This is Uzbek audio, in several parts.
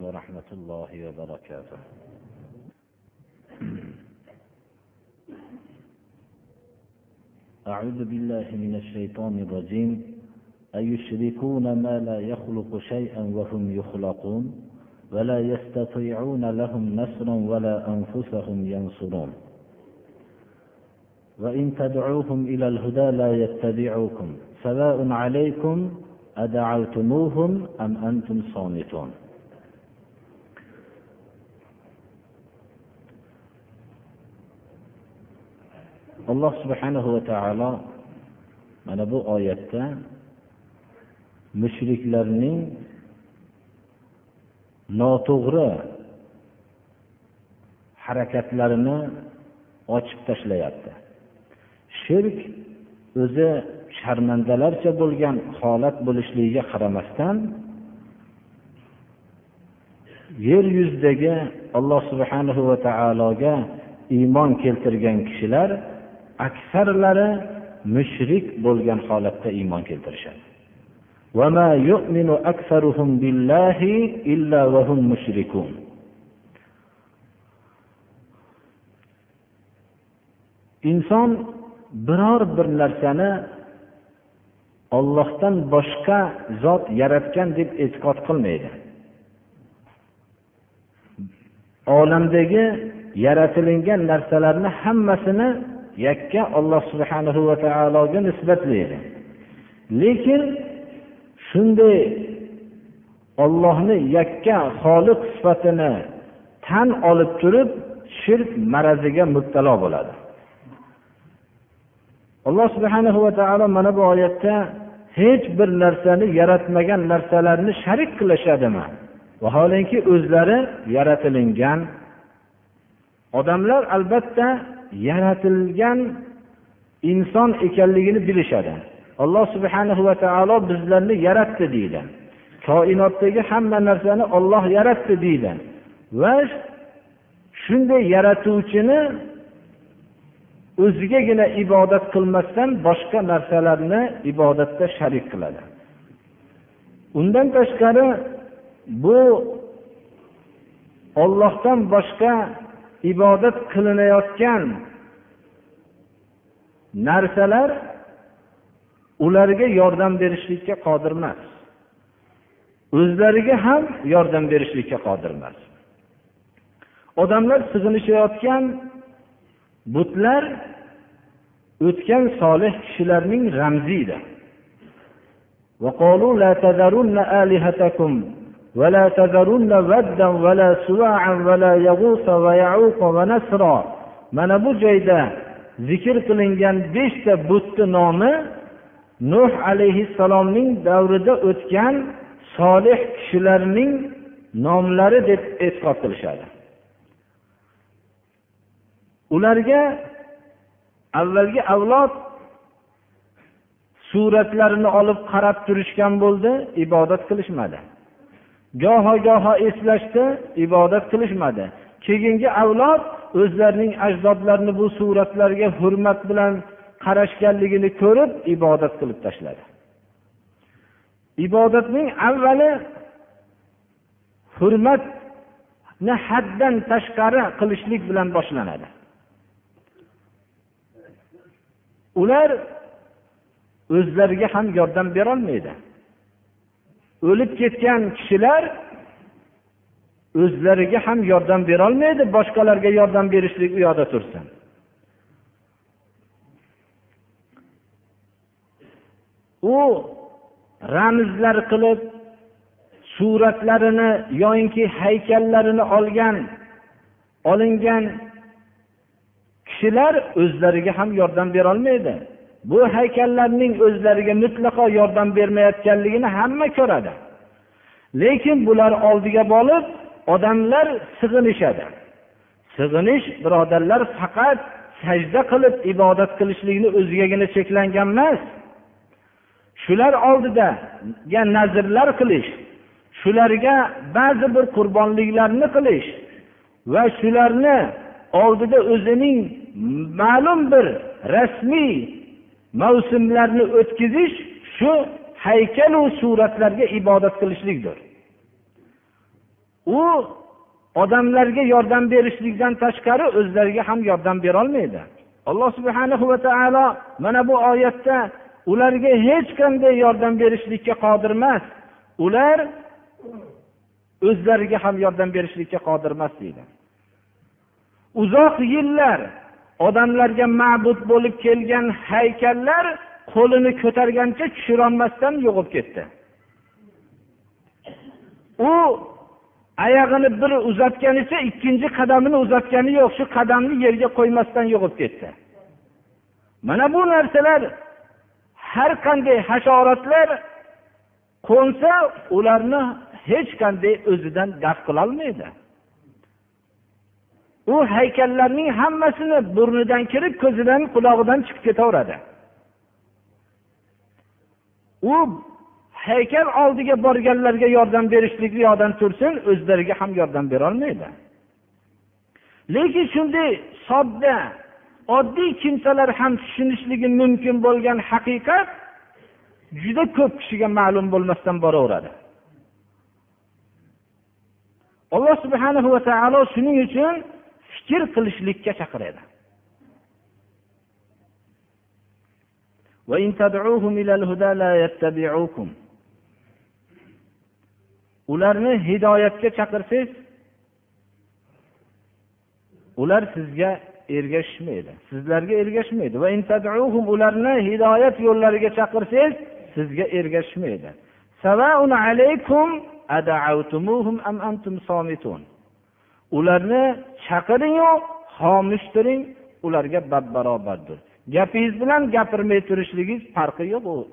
ورحمة الله وبركاته. أعوذ بالله من الشيطان الرجيم. أيشركون ما لا يخلق شيئا وهم يخلقون ولا يستطيعون لهم نصرا ولا أنفسهم ينصرون. وإن تدعوهم إلى الهدى لا يتبعوكم سواء عليكم أدعوتموهم أم أنتم صامتون. Alloh subhanahu va taolo mana bu oyatda mushriklarning noto'g'ri harakatlarini ochib tashlayapti. Shirk o'zi sharmandalarcha bo'lgan holat bo'lishligiga qaramasdan yer yuzidagi alloh subhanahu va taologa iymon keltirgan kishilar aksarlari mushrik bo'lgan holatda iymon keltirishadi. Inson biror bir narsani ollohdan boshqa zot yaratgan deb e'tiqod qilmaydi. Olamdagi yaratilingan narsalarni hammasini yakka alloh subhanahu va taologa nisbatlaydi lekin shunday ollohni yakka xoliq sifatini tan olib turib shirk maraziga mubtalo bo'ladi. Alloh subhanahu va taolo mana bu oyatda hech bir narsani yaratmagan narsalarni sharik qilishadimi? Vaholanki o'zlari yaratilingan odamlar albatta yaratilgan inson ekanligini bilishadi. Alloh subhanahu va taolo bizlarni yaratdi deydi. Koinotdagi hamma narsani olloh yaratdi deydi. Va shunday yaratuvchini o'zigagina ibodat qilmasdan boshqa narsalarni ibodatda sharik qiladi. Undan tashqari bu ollohdan boshqa ibodat qilinayotgan narsalar ularga yordam berishlikka qodir emas. O'zlariga ham yordam berishlikka qodir emas. Odamlar sig'inishayotgan butlar o'tgan solih kishilarning ramzi edi ولا تذرن ودا ولا سواعا ولا يغوث ويعوق ونسرا mana bu joyda zikr qilingan beshta butni nomi nuh alayhissalomning davrida o'tgan solih kishilarning nomlari deb e'tiqod qilishadi ularga avvalgi avlod suratlarini olib qarab turishgan bo'ldi ibodat qilishmadi Goho goho eslashdi ibodat qilishmadi. Keyingi avlod o'zlarining ajdodlarini bu suratlarga hurmat bilan qarashganligini ko'rib ibodat qilib tashladi. Ibodatning avvali hurmatni haddan tashqari qilishlik bilan boshlanadi. Ular o'zlariga ham yordam berolmaydi. O'lib ketgan kishilar o'zlariga ham yordam berolmaydi boshqalarga yordam berishlik u yoqda tursin. U ramzlar qilib suratlarini yoyinki haykallarini olgan olingan kishilar o'zlariga ham yordam berolmaydi. Bu haykallarning o'zlariga mutlaqo yordam bermayotganligini hamma ko'radi. Lekin bular oldiga borib odamlar sig'inishadi. Sig'inish birodarlar faqat sajda qilib ibodat qilishlikni o'zigagina cheklangan emas. Shular oldida nazrlar qilish shularga ba'zi bir qurbonliklarni qilish va shularni oldida o'zining ma'lum bir rasmiy mavsumlarni o'tkazish shu haykalu suratlarga ibodat qilishlikdir. U odamlarga yordam berishlikdan tashqari o'zlariga ham yordam berolmaydi. Alloh subhana va taolo mana bu oyatda ularga hech qanday yordam berishlikka qodir emas ular o'zlariga ham yordam berishlikka qodir emas deydi. Uzoq yillar odamlarga ma'bud bo'lib kelgan haykallar qo'lini ko'targancha tushirolmasdan yo'qolib ketdi. U oyog'ini bir uzatganicha ikkinchi qadamini uzatgani yo'q shu qadamni yerga qo'ymasdan yo'qolib ketdi. Mana bu narsalar har qanday hasharotlar qo'nsa ularni hech qanday o'zidan daf qilolmaydi u haykallarning hammasini burnidan kirib ko'zidan qulog'idan chiqib ketaveradi. U haykal oldiga borganlarga yordam berishlik yoqdan tursin o'zlariga ham yordam berolmaydi. Lekin shunday sodda oddiy kimsalar ham tushunishligi mumkin bo'lgan haqiqat juda ko'p kishiga ma'lum bo'lmasdan boraveradi. Alloh subhanahu va taolo shuning uchun fikr qilishlikka chaqiradi. Ularni hidoyatga chaqirsangiz ular sizga ergashishmaydi sizlarga ergashmaydi. Ularni hidoyat yo'llariga chaqirsangiz sizga ergashishmaydi. Ularni chaqiringu xomush turing ularga bab barobardir gapingiz bilan gapirmay turishligingiz farqi yo'q u.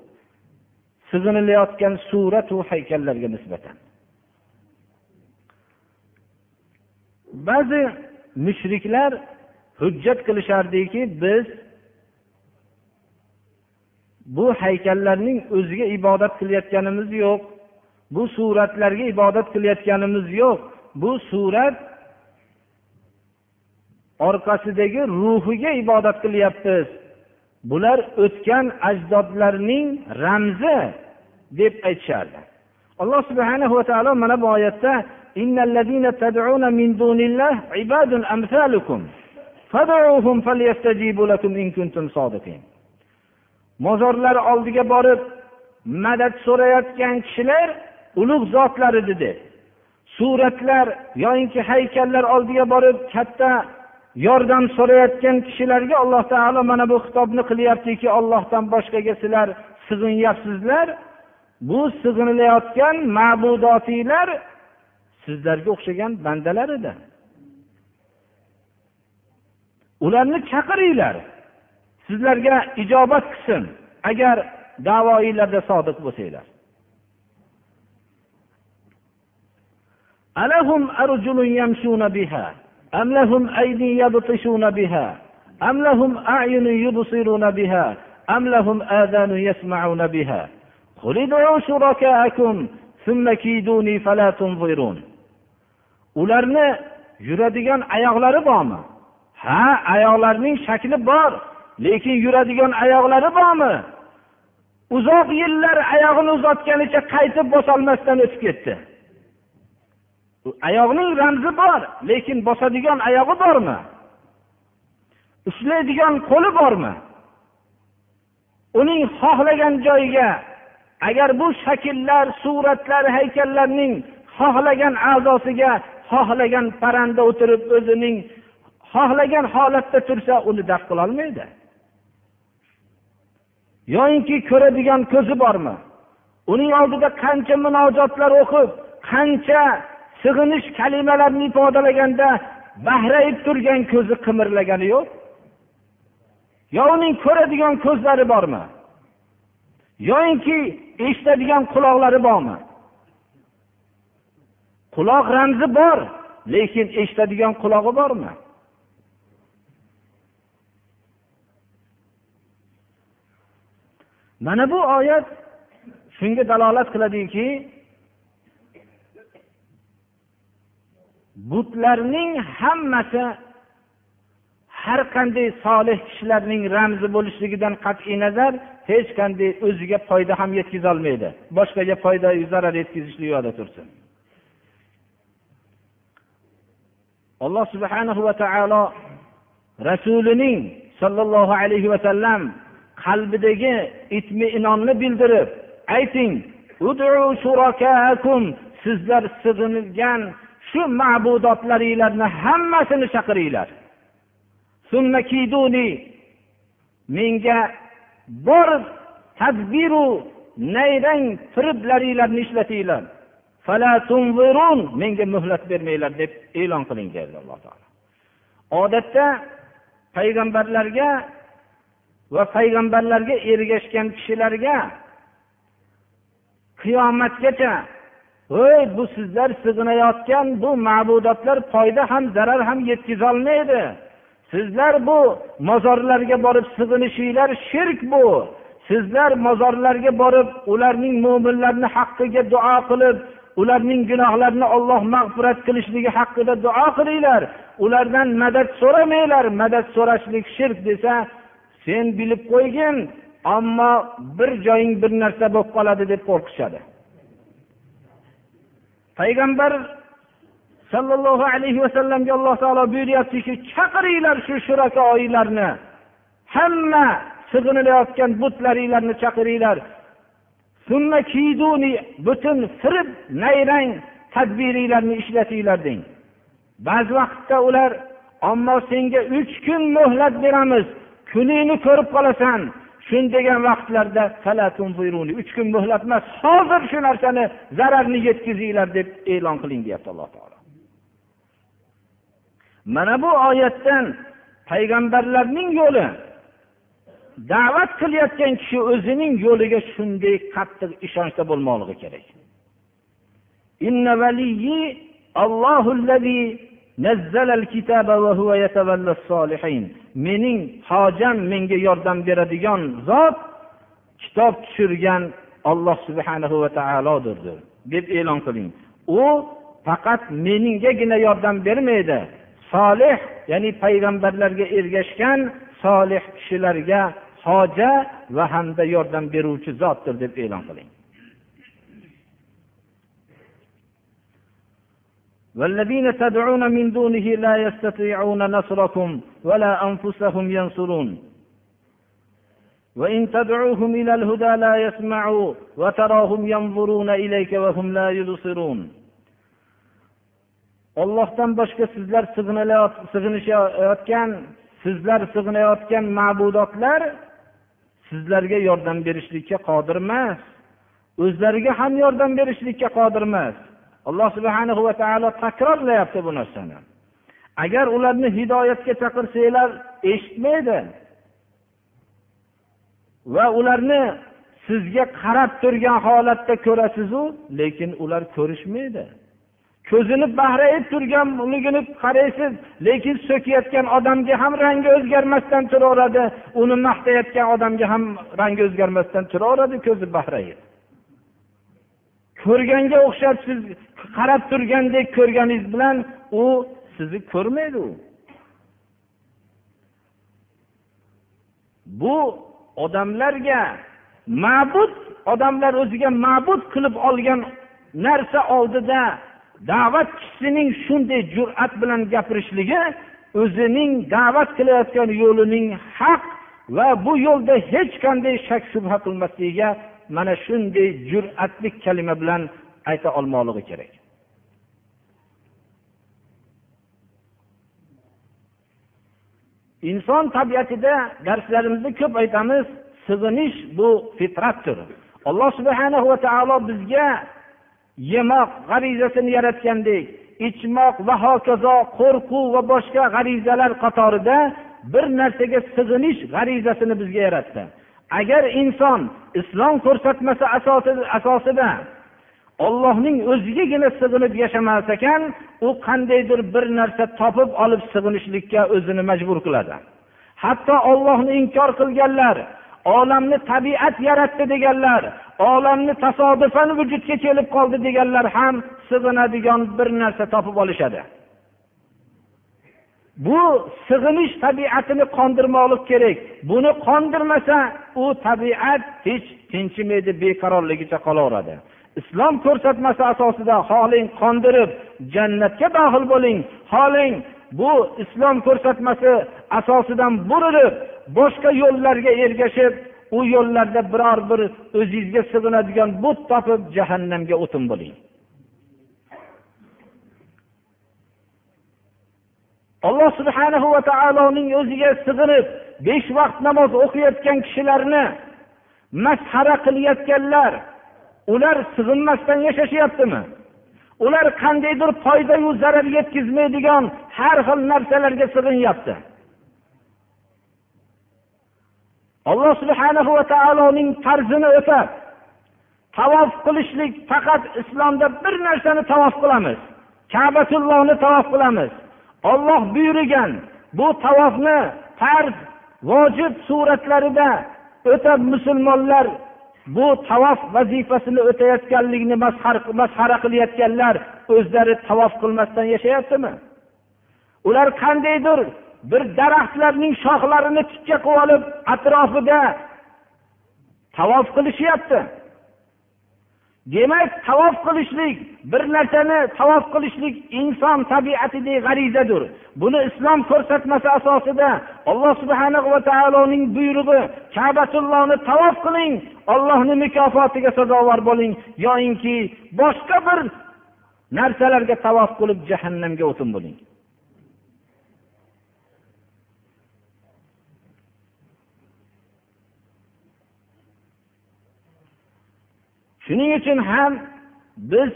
Sig'inilayotgan suratu haykallarga nisbatan. Ba'zi mushriklar hujjat qilishardiki biz bu haykallarning o'ziga ibodat qilayotganimiz yo'q bu suratlarga ibodat qilayotganimiz yo'q bu surat orqasidagi ruhiga ibodat qilyapmiz. Bular o'tgan ajdodlarning ramzi deb aytishardi. Alloh subhana va taolo mana bu oyatda mozorlar oldiga borib madad so'rayotgan kishilar ulug' zotlar edi deb. Suratlar yoyinki haykallar oldiga borib katta yordam so'rayotgan kishilarga alloh taolo mana bu xitobni qilyaptiki ollohdan boshqaga sizlar sig'inyapsizlar. Bu sig'inilayotgan ma'budotinglar sizlarga o'xshagan bandalar edi. Ularni chaqiringlar. Sizlarga ijobat qilsin agar davoiylarda sodiq bo'lsanglar. Alahum arjulun yamshuna biha. أم لهم أيدي يبطشون بها أم لهم أعين يبصرون بها أم لهم آذان يسمعون بها قل ادعوا شركاءكم ثم كيدوني فلا تنظرون ularni yuradigan oyoqlari bormi ha oyoqlarning shakli bor lekin yuradigan oyoqlari bormi uzoq yillar oyog'ini uzatganicha qaytib bosolmasdan o'tib ketdi Oyoqning ramzi bor lekin bosadigan oyog'i bormi? Ushlaydigan qo'li bormi? Uning xohlagan joyiga agar bu shakllar suratlar haykallarning xohlagan a'zosiga xohlagan parranda o'tirib o'zining xohlagan holatda tursa uni daf qilolmaydi yoyinki ko'radigan ko'zi bormi? Uning oldida qancha munojotlar o'qib qancha sig'inish kalimalarini ifodalaganda bahrayib turgan ko'zi qimirlagani yo'q. Yo uning ko'radigan ko'zlari bormi? Yoyinki eshitadigan quloqlari bormi? Quloq ramzi bor lekin eshitadigan qulog'i bormi? Mana bu oyat shunga dalolat qiladiki butlarning hammasi har qanday solih kishilarning ramzi bo'lishligidan qat'iy nazar hech qanday o'ziga foyda ham yetkazolmaydi. Boshqaga foyda zarar yetkazishlik yo'lida tursin. Alloh subhanahu va taolo rasulining sollallohu alayhi vasallam qalbidagi itminonni bildirib ayting sizlar sig'inilgan shu ma'budotlaringlarni hammasini chaqiringlar. Menga bor tadbiru nayrang firiblaringlarni ishlatinglar. Menga muhlat bermanglar deb e'lon qiling deydi alloh taolo. Odatda payg'ambarlarga va payg'ambarlarga ergashgan kishilarga qiyomatgacha voy bu sizlar sig'inayotgan bu ma'budotlar foyda ham zarar ham yetkazolmaydi. Sizlar bu mozorlarga borib sig'inishinglar shirk bu. Sizlar mozorlarga borib ularning mo'minlarni haqqiga duo qilib ularning gunohlarini olloh mag'firat qilishligi haqida duo qilinglar. Ulardan madad so'ramanglar. Madad so'rashlik shirk desa sen bilib qo'ygin ammo bir joying bir narsa bo'lib qoladi deb qo'rqishadi. Payg'ambar sollallohu alayhi vasallamga alloh taolo buyuryaptiki chaqiringlar shu shurakoilarni hamma sig'inilayotgan butlaringlarni chaqiringlar. Butun firib nayrang tadbiringlarni ishlatinglar deng. Ba'zi vaqtda ular ammo senga uch kun muhlat beramiz kuningni ko'rib qolasan shun degan vaqtlarda uch kun muhlat emas hozir shu narsani zararni yetkazinglar deb e'lon qiling deyapti alloh taolo. Mana bu oyatdan payg'ambarlarning yo'li da'vat qilayotgan kishi o'zining yo'liga shunday qattiq ishonchda bo'lmoqligi kerak. Mening hojam menga yordam beradigan zot kitob tushirgan olloh subhanahu va taolodir deb e'lon qiling. U faqat meningagina yordam bermaydi. Solih ya'ni payg'ambarlarga ergashgan solih kishilarga hoja va hamda yordam beruvchi zotdir deb e'lon qiling. والذين تدعون من دونه لا يستطيعون نصركم ولا أنفسهم ينصرون وإن تدعوهم إلى الهدى لا يسمعوا وتراهم ينظرون إليك وهم لا يبصرون ollohdan boshqa sizlar sig'inishayotgan sizlar sig'inayotgan ma'budotlar sizlarga yordam berishlikka qodir emas o'zlariga ham yordam berishlikka qodir emas alloh subhana va taolo takrorlayapti bu narsani. Agar ularni hidoyatga chaqirsanglar eshitmaydi. Va ularni sizga qarab turgan holatda ko'rasizu lekin ular ko'rishmaydi. Ko'zini bahrayib turganligini qaraysiz lekin so'kayotgan odamga ham rangi o'zgarmasdan turaveradi. Uni maqtayotgan odamga ham rangi o'zgarmasdan turaveradi ko'zi bahrayib. Ko'rganga o'xshab siz qarab turgandek ko'rganingiz bilan u sizni ko'rmaydi u. Bu odamlarga ma'bud odamlar o'ziga ma'bud qilib olgan narsa oldida da'vat kishisining shunday jur'at bilan gapirishligi o'zining da'vat qilayotgan yo'lining haq va bu yo'lda hech qanday shak shubha qilmasligiga mana shunday jur'atli kalima bilan ayta olmoqligi kerak. Inson tabiatida darslarimizda ko'p aytamiz sig'inish bu fitratdir. Alloh subhanahu va taolo bizga yemoq g'arizasini yaratgandek ichmoq va hokazo qo'rquv va boshqa g'arizalar qatorida bir narsaga sig'inish g'arizasini bizga yaratdi. Agar inson islom ko'rsatmasi asosida ollohning o'zigagina sig'inib yashamas ekan u qandaydir bir narsa topib olib sig'inishlikka o'zini majbur qiladi. Hatto ollohni inkor qilganlar olamni tabiat yaratdi deganlar olamni tasodifan vujudga kelib qoldi deganlar ham sig'inadigan bir narsa topib olishadi. Bu sig'inish tabiatini qondirmoqlik kerak. Buni qondirmasa u tabiat hech tinchimaydi beqarorligicha qolaveradi. Islom ko'rsatmasi asosida xohlang qondirib jannatga dohil bo'ling. Xohlang bu islom ko'rsatmasi asosidan burilib boshqa yo'llarga ergashib u yo'llarda biror bir o'zingizga sig'inadigan but topib jahannamga o'tin bo'ling. Alloh subhana va taoloning o'ziga sig'inib besh vaqt namoz o'qiyotgan kishilarni masxara qilayotganlar ular sig'inmasdan yashashyaptimi? Ular qandaydir foydayu zarar yetkazmaydigan har xil narsalarga sig'inyapti. Alloh subhana va taoloning farzini o'tab tavof qilishlik faqat islomda bir narsani tavof qilamiz. Kabatullohni tavof qilamiz. Olloh buyurgan bu tavofni farz vojib suratlarida o'tab musulmonlar bu tavof vazifasini o'tayotganligini masxara qilayotganlar o'zlari tavof qilmasdan yashayaptimi? Ular qandaydir bir daraxtlarning shoxlarini tikka qilib olib atrofida tavof qilishyapti. Demak tavof qilishlik bir narsani tavof qilishlik inson tabiatidagi g'arizadir. Buni islom ko'rsatmasi asosida alloh subhana va taoloning buyrug'i kabatullohni tavof qiling ollohni mukofotiga sazovor bo'ling yoyinki boshqa bir narsalarga tavof qilib jahannamga o'tin bo'ling. Shuning uchun ham biz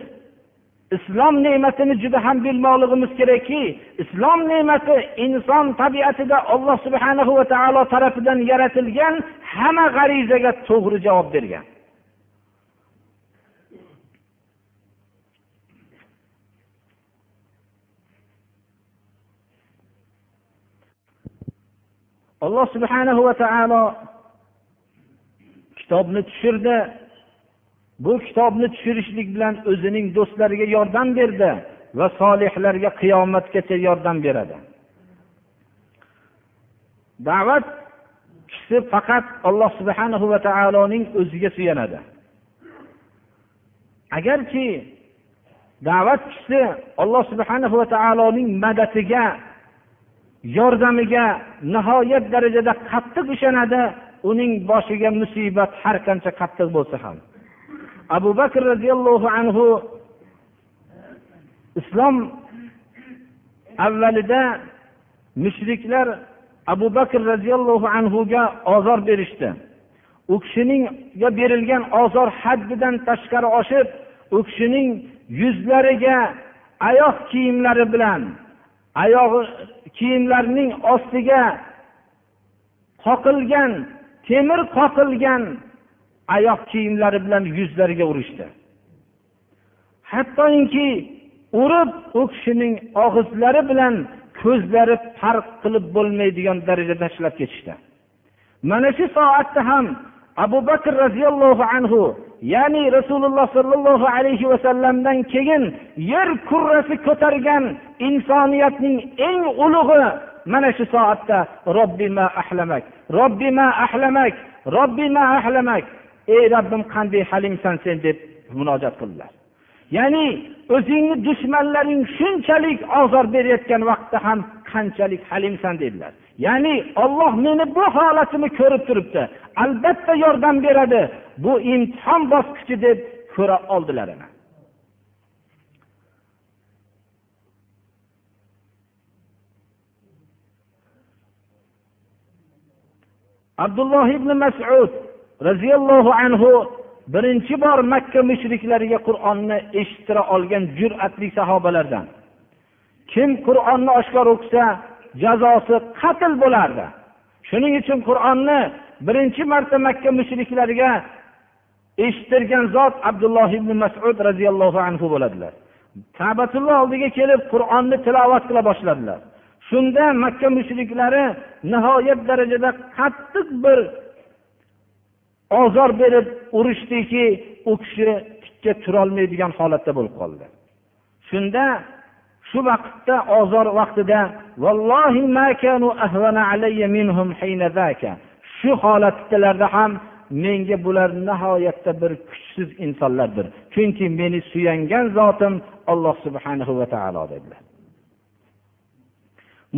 islom ne'matini juda ham bilmoqligimiz kerakki islom ne'mati inson tabiatida alloh subhana va taolo tarafidan yaratilgan hamma g'arizaga to'g'ri javob bergan. Alloh subhanahu va taolo kitobni tushirdi. Bu kitobni tushirishlik bilan o'zining do'stlariga yordam berdi va solihlarga qiyomatgacha yordam beradi. Da'vat kishi faqat alloh subhana va taoloning o'ziga suyanadi. Agarki da'vat kishisi alloh subhana va taoloning madadiga yordamiga nihoyat darajada qattiq ishonadi uning boshiga musibat har qancha qattiq bo'lsa ham. Abu bakr roziyallohu anhu islom avvalida mushriklar abu bakr roziyallohu anhuga ozor berishdi. U kishiningga berilgan ozor haddidan tashqari oshib u kishining yuzlariga oyoq kiyimlari bilan oyog'i kiyimlarining ostiga qoqilgan temir qoqilgan oyoq kiyimlari bilan yuzlariga urishdi. Hattoki urib u kishining og'izlari bilan ko'zlari farq qilib bo'lmaydigan darajada tashlab ketishdi. Mana shu soatda ham abu bakr roziyallohu anhu ya'ni rasululloh sollallohu alayhi vasallamdan keyin yer kurrasi ko'targan insoniyatning eng ulug'i mana shu soatda robbima ahlamak robbima ahlamak robbima ahlamak ey robbim qanday halimsan sen deb munojat qildilar. Ya'ni o'zingni dushmanlaring shunchalik ozor berayotgan vaqtda ham qanchalik halimsan dedilar. Ya'ni olloh meni bu holatimni ko'rib turibdi. Albatta yordam beradi. Bu imtihon bosqichi deb ko'ra oldilar abdulloh ibn masud roziyallohu anhu birinchi bor makka mushriklariga qur'onni eshittira olgan jur'atli sahobalardan. Kim qur'onni oshkor o'qisa jazosi qatl bo'lardi. Shuning uchun qur'onni birinchi marta makka mushriklariga eshittirgan zot abdulloh ibn masud roziyallohu anhu bo'ladilar. Kabatulloh oldiga kelib qur'onni tilovat qila boshladilar. Shunda makka mushriklari nihoyat darajada qattiq bir ozor berib urishdiki u kishi tikka turolmaydigan holatda bo'lib qoldi. Shunda shu vaqtda ozor vaqtida shu holatdalarda ham menga bular nihoyatda bir kuchsiz insonlardir. Chunki meni suyangan zotim alloh subhanahu va taolo dedilar.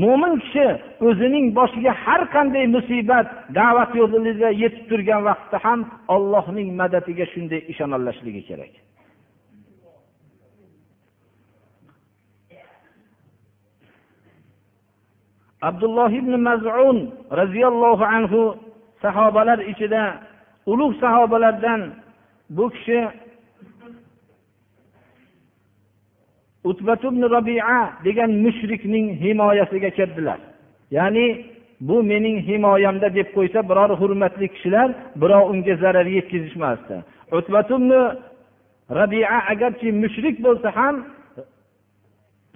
Mo'min kishi o'zining boshiga har qanday musibat da'vat yo'lida yetib turgan vaqtda ham allohning madadiga shunday ishonallashligi kerak. Abdulloh ibn mazun roziyallohu anhu sahobalar ichida ulug' sahobalardan bu kishi utbat ibn robia degan mushrikning himoyasiga kirdilar ya'ni bu mening himoyamda deb qo'ysa biror hurmatli kishilar birov unga zarar yetkazishmasdi. Utbat ibn rabia agarchi mushrik bo'lsa ham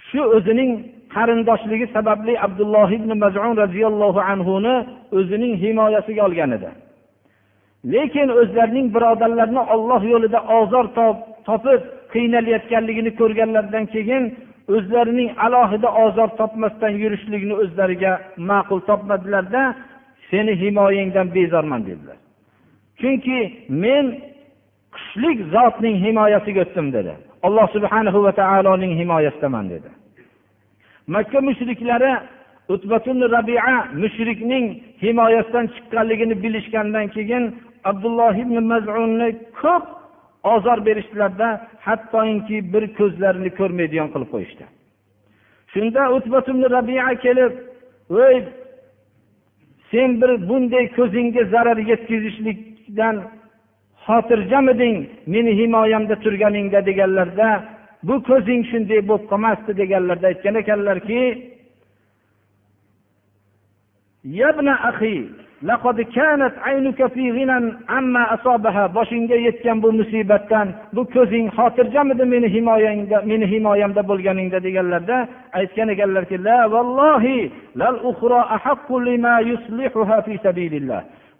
shu o'zining qarindoshligi sababli abdulloh ibn mazun roziyallohu anhuni o'zining himoyasiga olgan edi. Lekin o'zlarining birodarlarini olloh yo'lida ozor topib qiynalayotganligini ko'rganlaridan keyin o'zlarining alohida ozor topmasdan yurishlikni o'zlariga ma'qul topmadilarda seni himoyangdan bezorman dedilar. Chunki men kuchlik zotning himoyasiga o'tdim dedi. Alloh subhanahu va taoloning himoyasidaman dedi. Makka mushriklari utbatun rabia mushrikning himoyasidan chiqqanligini bilishgandan keyin abdulloh ibn mazunni ko'p ozor berishdilarda hattoki bir ko'zlarini ko'rmaydigan qilib qo'yishdi. Shunda rabia kelib voy sen bir bunday ko'zingga zarar yetkazishlikdan xotirjamiding meni himoyamda turganingda deganlarda bu ko'zing shunday bo'lib qolmasdi deganlarda aytgan ekanlarki boshingga yetgan bu musibatdan bu ko'zing xotirjamidi meni himoyangda meni himoyamda bo'lganingda deganlarda aytgan ekanlarki la vallohi lal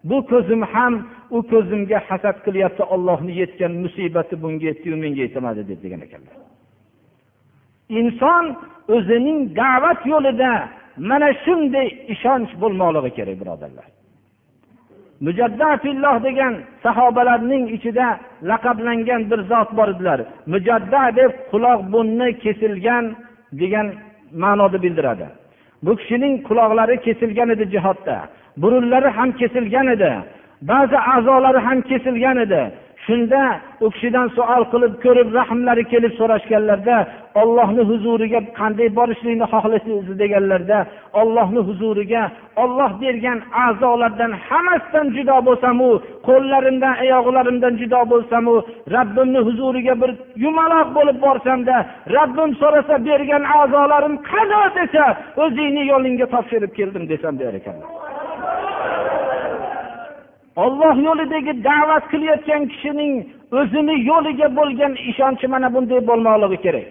bu ko'zim ham u ko'zimga hasad qilyapti ollohni yetgan musibati bunga yetdiyu menga yetmadi deb degan ekanlar inson o'zining da'vat yo'lida mana shunday ishonch bo'lmoqligi kerak birodarlar. Mujaddafilloh degan sahobalarning ichida laqablangan bir zot bor edilar. Mujadda deb quloq burni kesilgan degan ma'noda bildiradi. Bu kishining quloqlari kesilgan edi jihodda. Burunlari ham kesilgan edi. Ba'zi a'zolari ham kesilgan edi. Shunda u kishidan savol qilib ko'rib rahmlari kelib so'rashganlarda ollohni huzuriga qanday borishlikni xohlaysiz deganlarda ollohni huzuriga olloh bergan a'zolardan hammasidan judo bo'lsamu qo'llarimdan oyoqlarimdan judo bo'lsamu rabbimni huzuriga bir yumaloq bo'lib borsamda rabbim so'rasa bergan a'zolarim qani desa o'zingni yo'lingga topshirib keldim desam der ekanlar olloh yo'lidagi da'vat qilayotgan kishining o'zini yo'liga bo'lgan ishonchi mana bunday bo'lmoqligi kerak.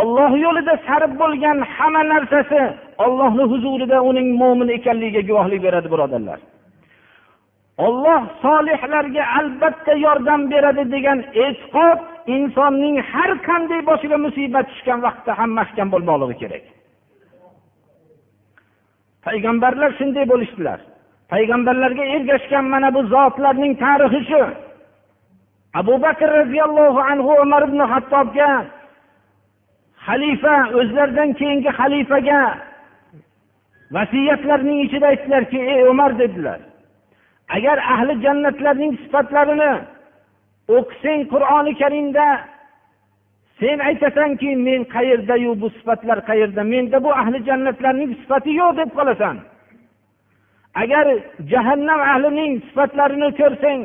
Olloh yo'lida sarf bo'lgan hamma narsasi ollohni huzurida uning mo'min ekanligiga guvohlik beradi birodarlar. Olloh solihlarga albatta yordam beradi degan e'tiqod insonning har qanday boshiga musibat tushgan vaqtda ham mahkam bo'lmoqligi kerak. Payg'ambarlar shunday bo'lishdilar. Payg'ambarlarga ergashgan mana bu zotlarning tarixi shu. Abu bakr roziyallohu anhu umar ibn hattobga xalifa o'zlaridan keyingi xalifaga vasiyatlarning ichida aytdilarki ey umar dedilar. Agar ahli jannatlarning sifatlarini o'qisang qur'oni karimda sen aytasanki men qayerdayu bu sifatlar qayerda? Menda bu ahli jannatlarning sifati yo'q deb qolasan. Agar jahannam ahlining sifatlarini ko'rsang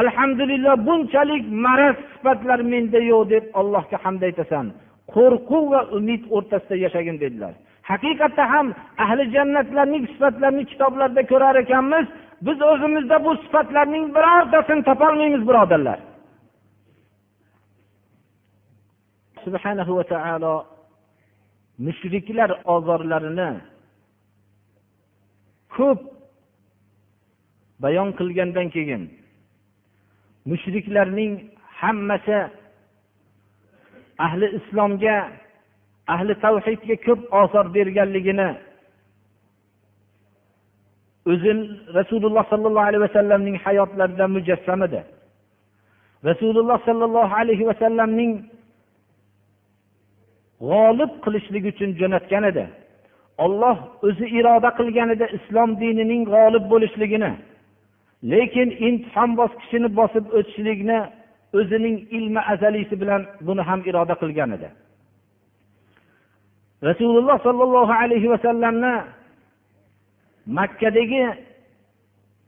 alhamdulillah bunchalik maraz sifatlar menda yo'q deb allohga hamd aytasan. Qo'rquv va umid o'rtasida yashagin dedilar. Haqiqatda ham ahli jannatlarning sifatlarini kitoblarda ko'rar ekanmiz. Biz o'zimizda bu sifatlarning birortasini topolmaymiz birodarlar. Subhanahu va taolo mushriklar ozorlarini ko'p bayon qilgandan keyin mushriklarning hammasi ahli islomga ahli tavhidga ko'p ozor berganligini o'zi rasululloh sollallohu alayhi vasallamning hayotlarida mujassam edi. Rasululloh sollallohu alayhi vasallamning g'olib qilishlik uchun jo'natgan edi. Olloh o'zi iroda qilganida islom dinining g'olib bo'lishligini lekin imtihon bosqichini bosib o'tishlikni o'zining ilmi azaliysi bilan buni ham iroda qilgan edi. Rasululloh sollallohu alayhi vasallamni makkadagi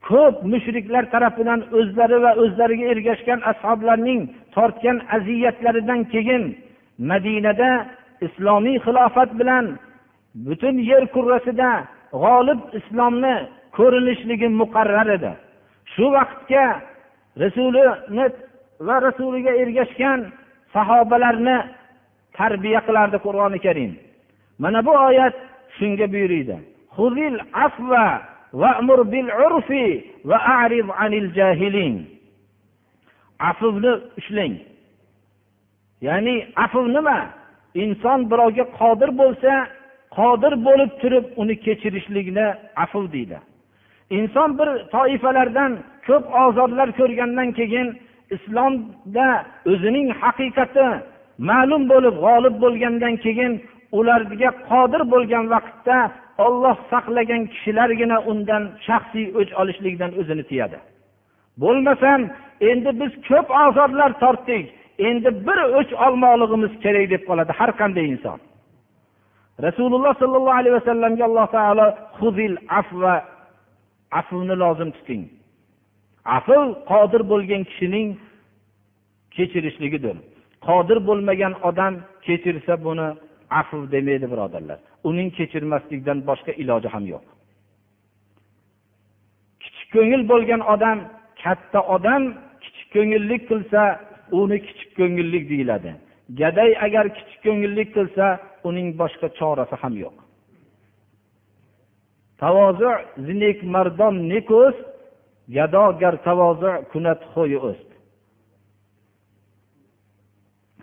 ko'p mushriklar tarafidan o'zlari va o'zlariga ergashgan ashoblarning tortgan aziyatlaridan keyin madinada islomiy xilofat bilan butun yer kurrasida g'olib islomni ko'rinishligi muqarrar edi. Shu vaqtga rasulini va rasuliga ergashgan sahobalarni tarbiya qilardi qur'oni karim. Mana bu oyat shunga buyuriydi. Afvni ushlang. Ya'ni afv nima? Inson birovga qodir bo'lsa qodir bo'lib turib uni kechirishlikni afv deydi. Inson bir toifalardan ko'p ozorlar ko'rgandan keyin islomda o'zining haqiqati ma'lum bo'lib g'olib bo'lgandan keyin ularga qodir bo'lgan vaqtda olloh saqlagan kishilargina undan shaxsiy o'ch olishlikdan o'zini tiyadi. Bo'lmasam endi biz ko'p ozorlar tortdik endi bir o'ch olmoqligimiz kerak deb qoladi har qanday inson. Rasululloh sollallohu alayhi vasallamga alloh taolo huzil afva afvni lozim tuting. Afv qodir bo'lgan kishining kechirishligidir qodir bo'lmagan odam kechirsa buni afv demaydi birodarlar. Uning kechirmaslikdan boshqa iloji ham yo'q. Kichik ko'ngil bo'lgan odam katta odam kichik ko'ngillik qilsa uni kichik ko'ngillik deyiladi. Gaday agar kichik ko'ngillik qilsa uning boshqa chorasi ham yo'q. Tavozu zinik mardon nikos yadogar tavozu kunat xo'yi o'st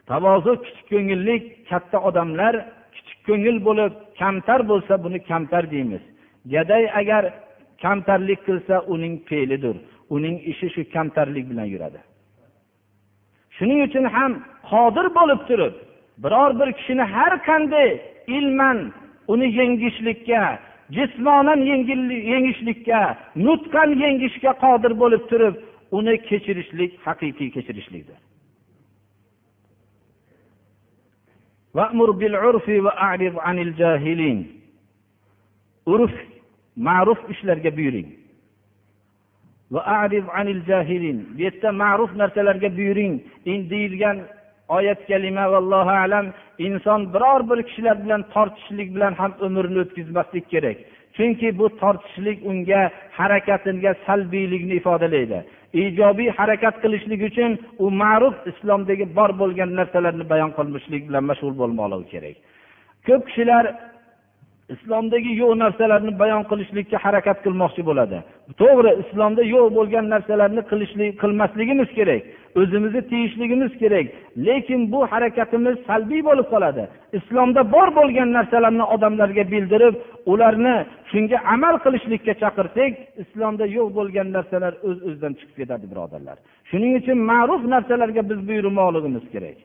tavozu kichik ko'ngillik katta odamlar kichik ko'ngil bo'lib kamtar bo'lsa buni kamtar deymiz. Gaday agar kamtarlik qilsa uning fe'lidir. Uning ishi shu kamtarlik bilan yuradi. Shuning uchun ham qodir bo'lib turib biror bir kishini har qanday ilman uni yengishlikka jismonan yengishlikka nutqan yengishga qodir bo'lib turib uni kechirishlik haqiqiy kechirishlikdir. Urf ma'ruf ishlarga buyuring. Bu yerda ma'ruf narsalarga buyuring. Deyilgan oyat kalima vallohu alam. Inson biror bir kishilar bilan tortishishlik bilan ham umrini o'tkazmaslik kerak. Chunki bu tortishishlik unga harakatiga salbiylikni ifodalaydi. Ijobiy harakat qilishlik uchun u ma'ruf islomdagi bor bo'lgan narsalarni bayon qilishlik bilan mashg'ul bo'lmoqligi kerak. Ko'p kishilar islomdagi yo'q narsalarni bayon qilishlikka harakat qilmoqchi bo'ladi. To'g'ri islomda yo'q bo'lgan narsalarni qilishlik qilmasligimiz kerak o'zimizni tiyishligimiz kerak lekin bu harakatimiz salbiy bo'lib qoladi. Islomda bor bo'lgan narsalarni odamlarga bildirib ularni shunga amal qilishlikka chaqirsak islomda yo'q bo'lgan narsalar o'z öz o'zidan chiqib ketadi birodarlar. Shuning uchun ma'ruf narsalarga biz buyurmoqligimiz kerak.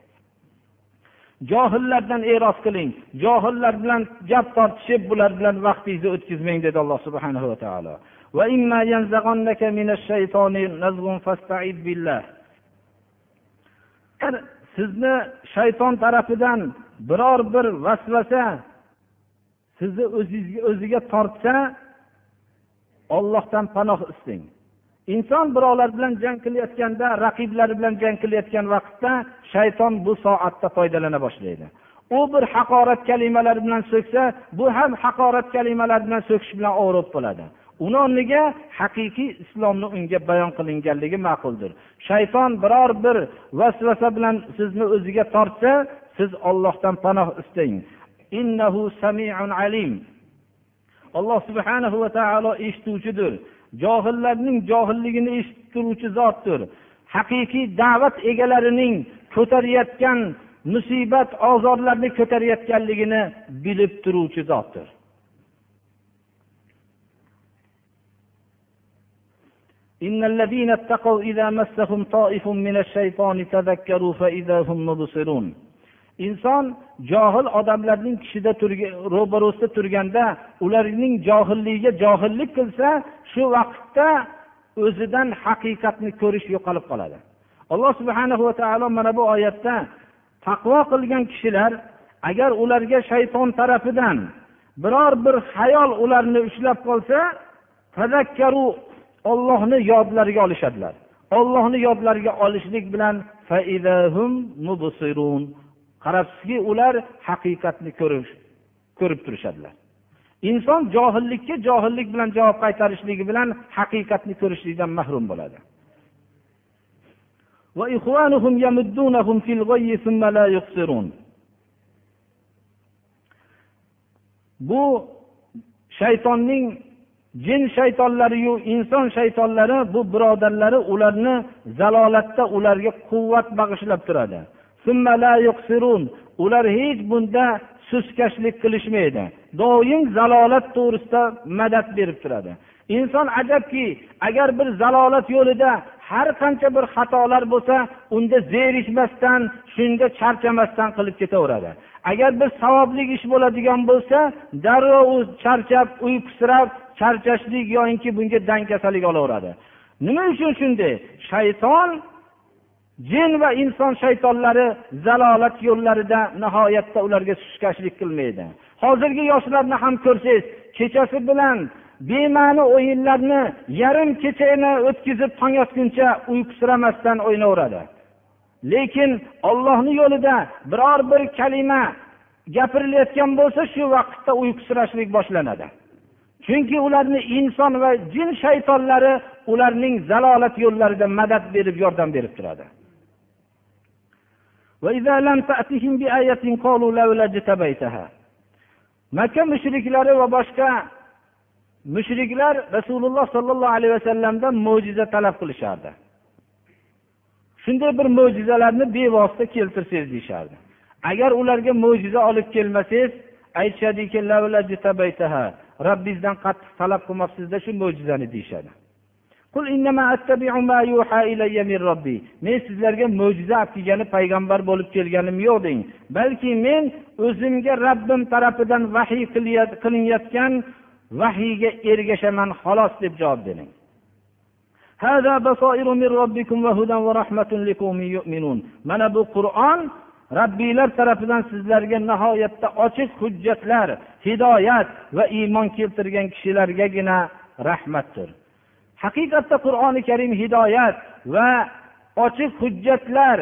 Johillardan e'roz qiling. Johillar bilan gap tortishib bular bilan vaqtingizni o'tkazmang dedi alloh subhanahu va taolo. Sizni shayton tarafidan biror bir vasvasa sizni o'zingizga o'ziga tortsa ollohdan panoh isting. Inson birovlar bilan jang qilayotganda raqiblari bilan jang qilayotgan vaqtda shayton bu soatda foydalana boshlaydi. U bir haqorat kalimalari bilan so'ksa bu ham haqorat kalimalari bilan so'kish bilan ovurib bo'ladi. Uni o'rniga haqiqiy islomni unga bayon qilinganligi ma'quldir. Shayton biror bir vasvasa bilan sizni o'ziga tortsa siz ollohdan panoh istang innahu samiun alim. Alloh subhanahu va taolo eshituvchidir. johillarning johilligini eshitib turuvchi zotdir haqiqiy da'vat egalarining ko'tarayotgan musibat ozorlarni ko'tarayotganligini bilib turuvchi zotdir إن الذين اتقوا إذا مسهم طائف من الشيطان تذكروا فإذا هم مبصرون inson johil odamlarning kishida ro'barosida turganda ularning johilligiga johillik qilsa shu vaqtda o'zidan haqiqatni ko'rish yo'qolib qoladi. Alloh subhana va taolo mana bu oyatda taqvo qilgan kishilar agar ularga shayton tarafidan biror bir hayol ularni ushlab qolsa tazakkaru ollohni yodlariga olishadilar. Ollohni yodlariga olishlik bilan qarabsizki ular haqiqatni ko'rib turishadilar. Inson johillikka johillik bilan javob qaytarishligi bilan haqiqatni ko'rishlikdan mahrum bo'ladi. Bu shaytonning jin shaytonlariyu inson shaytonlari bu birodarlari ularni zalolatda ularga quvvat bag'ishlab turadi. Ular hech bunda suskashlik qilishmaydi. Doim zalolat to'g'risida madad berib turadi. Inson ajabki agar bir zalolat yo'lida har qancha bir xatolar bo'lsa unda zerikmasdan shunga charchamasdan qilib ketaveradi. Agar bir savobli ish bo'ladigan bo'lsa darrov u charchab uyqusirab charchashlik yoinki bunga dang kasallik olaveradi. Nima uchun shunday? Shayton jin va inson shaytonlari zalolat yo'llarida nihoyatda ularga suskashlik qilmaydi. Hozirgi yoshlarni ham ko'rsangiz kechasi bilan bema'ni o'yinlarni yarim kechani o'tkazib tong otguncha uyqusiramasdan o'ynaveradi. Lekin ollohni yo'lida biror bir kalima gapirilayotgan bo'lsa shu vaqtda uyqusirashlik boshlanadi. Chunki ularni inson va jin shaytonlari ularning zalolat yo'llarida madad berib yordam berib turadi. Makka mushriklari va boshqa mushriklar rasululloh sollallohu alayhi vasallamdan mo'jiza talab qilishardi. Shunday bir mo'jizalarni bevosita keltirsangiz deyishardi. Agar ularga mo'jiza olib kelmasangiz aytishadiki robbingizdan qattiq talab qilmabsizda shu mo'jizani deyishadi. Men sizlarga mo'jiza olib kelgani payg'ambar bo'lib kelganim yo'q deng. Balki men o'zimga rabbim tarafidan vahiy qilinayotgan vahiyga ergashaman xolos deb javob bering. Mana bu qur'on robbiylar tarafidan sizlarga nihoyatda ochiq hujjatlar hidoyat va iymon keltirgan kishilargagina rahmatdir. Haqiqatda qur'oni karim hidoyat va ochiq hujjatlar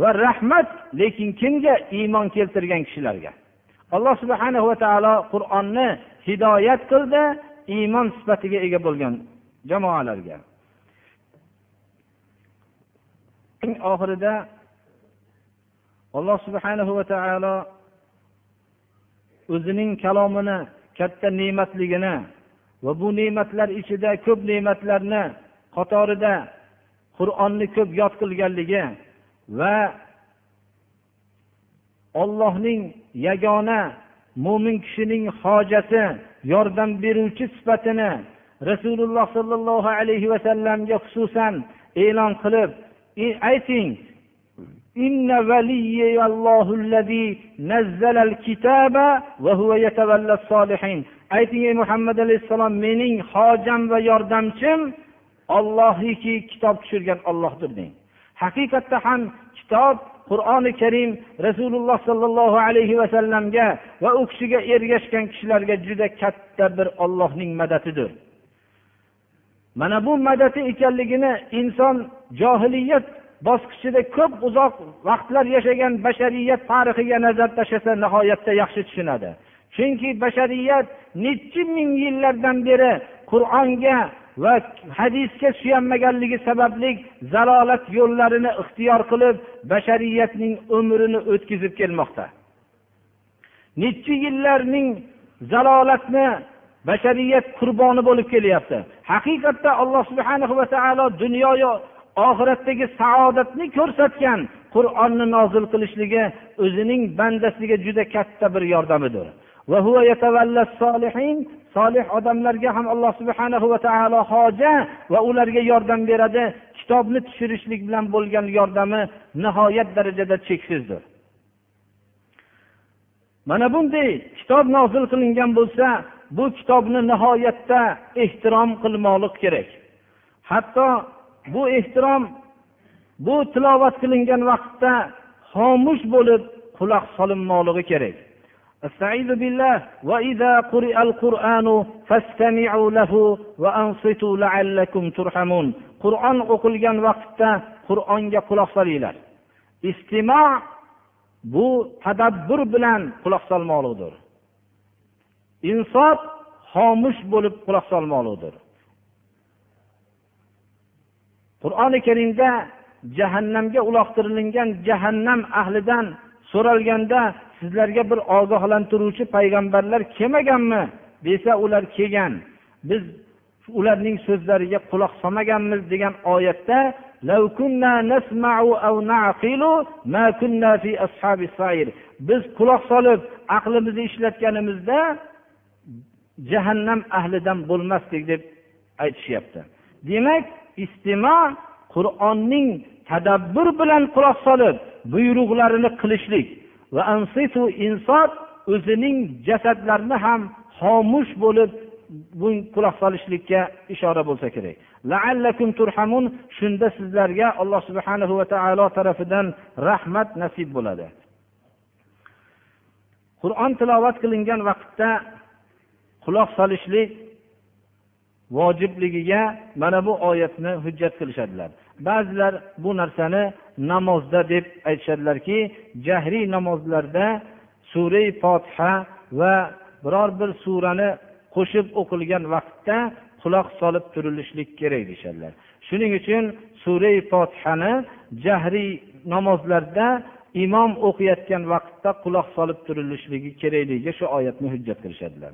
va rahmat lekin kimga iymon keltirgan kishilarga? Alloh subhana va taolo qur'onni hidoyat qildi iymon sifatiga ega bo'lgan jamoalarga. Eng oxirida alloh subhanahu va taolo o'zining kalomini katta ne'matligini va bu ne'matlar ichida ko'p ne'matlarni qatorida qur'onni ko'p yod qilganligi va ollohning yagona mo'min kishining hojasi yordam beruvchi sifatini rasululloh sollallohu alayhi vasallamga xususan e'lon qilib e, ayting إن وليي الله الذي نزل الكتاب وهو يتولى الصالحين ayting ey muhammad alayhissalom mening hojam va yordamchim ollohniki kitob tushirgan ollohdir deng haqiqatda ham kitob qur'oni karim rasululloh sollallohu alayhi vasallamga va u kishiga ergashgan kishilarga juda katta bir ollohning madadidir mana bu madadi ekanligini inson johiliyat bosqichida ko'p uzoq vaqtlar yashagan bashariyat tarixiga nazar tashlasa nihoyatda yaxshi tushunadi. Chunki bashariyat nechi ming yillardan beri qur'onga va hadisga suyanmaganligi sababli zalolat yo'llarini ixtiyor qilib bashariyatning umrini o'tkazib kelmoqda. Nechi yillarning zalolatni bashariyat qurboni bo'lib kelyapti. Haqiqatda alloh subhana va taolo dunyoyu oxiratdagi saodatni ko'rsatgan qur'onni nozil qilishligi o'zining bandasiga juda katta bir yordamidir. Solih odamlarga ham alloh subhanahu va taolo hoja va ularga yordam beradi. Kitobni tushirishlik bilan bo'lgan yordami nihoyat darajada cheksizdir. Mana bunday kitob nozil qilingan bo'lsa bu kitobni nihoyatda ehtirom qilmoqlik kerak. Hatto bu ehtirom bu tilovat qilingan vaqtda xomush bo'lib quloq solinmoqligi kerak استعيذ بالله وإذا قرئ القرآن فاستمعوا له وأنصتوا لعلكم ترحمون qur'on o'qilgan vaqtda qur'onga quloq solinglar istimo bu tadabbur bilan quloq solmoqlikdir insof xomush bo'lib quloq solmoqlikdir qur'oni karimda jahannamga uloqtirilgan jahannam ahlidan so'ralganda sizlarga bir ogohlantiruvchi payg'ambarlar kelmaganmi? Desa ular kelgan. Biz ularning so'zlariga quloq solmaganmiz degan oyatda biz quloq solib aqlimizni ishlatganimizda jahannam ahlidan bo'lmasdik deb aytishyapti. Demak istimo qur'onning tadabbur bilan quloq solib buyruqlarini qilishlik. Va ansitu insof o'zining jasadlarini ham xomush bo'lib bu quloq solishlikka ishora bo'lsa kerak. Laallakum turhamun shunda sizlarga alloh subhanahu va taolo tarafidan rahmat nasib bo'ladi. Qur'on tilovat qilingan vaqtda quloq solishlik vojibligiga mana bu oyatni hujjat qilishadilar. Ba'zilar bu narsani namozda deb aytishadilarki jahriy namozlarda surai fotiha va biror bir surani qo'shib o'qilgan vaqtda quloq solib turilishlik kerak deyishadilar. Shuning uchun surai fotihani jahriy namozlarda imom o'qiyotgan vaqtda quloq solib turilishligi kerakligiga shu oyatni hujjat qilishadilar.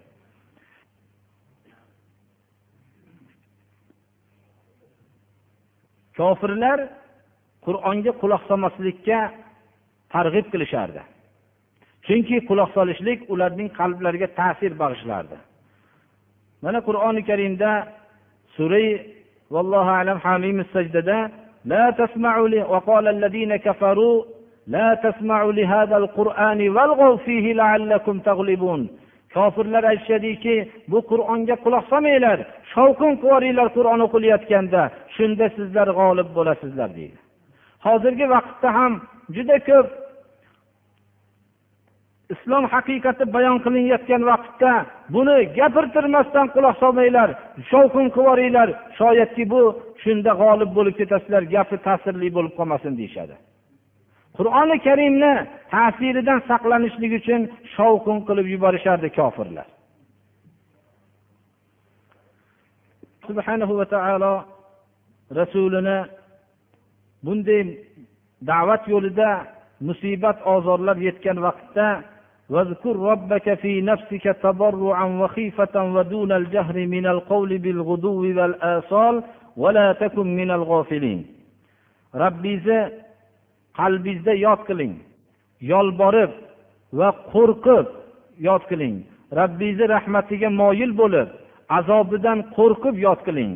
kofirlar qur'onga quloq solmaslikka targ'ib qilishardi chunki quloq solishlik ularning qalblariga ta'sir bag'ishlardi mana qur'oni karimda surai vallohu alam hamimiz sajdada لا تسمعوا لي وقال الذين كفروا لا تسمعوا لهذا القرآن والغوا فيه لعلكم تغلبون kofirlar aytishadiki bu qur'onga quloq solmanglar shovqin qilyoringlar qur'on o'qilayotganda shunda sizlar g'olib bo'lasizlar deydi. Hozirgi vaqtda ham juda ko'p islom haqiqati bayon qilinayotgan vaqtda buni gapirtirmasdan quloq solmanglar shovqin qilyoringlar shoyatki bu shunda g'olib bo'lib ketasizlar gapi ta'sirli bo'lib qolmasin deyishadi. qur'oni karimni ta'siridan saqlanishlik uchun shovqin qilib yuborishardi kofirlar subhanahu va taolo rasulini bunday da'vat yo'lida musibat ozorlar yetgan vaqtda واذكر ربك في نفسك تضرعا وخيفة ودون الجهر من القول بالغدو والآصال ولا تكن من الغافلين ربيزي qalbingizda yod qiling. Yolborib va qo'rqib yod qiling. Robbingizni rahmatiga moyil bo'lib azobidan qo'rqib yod qiling.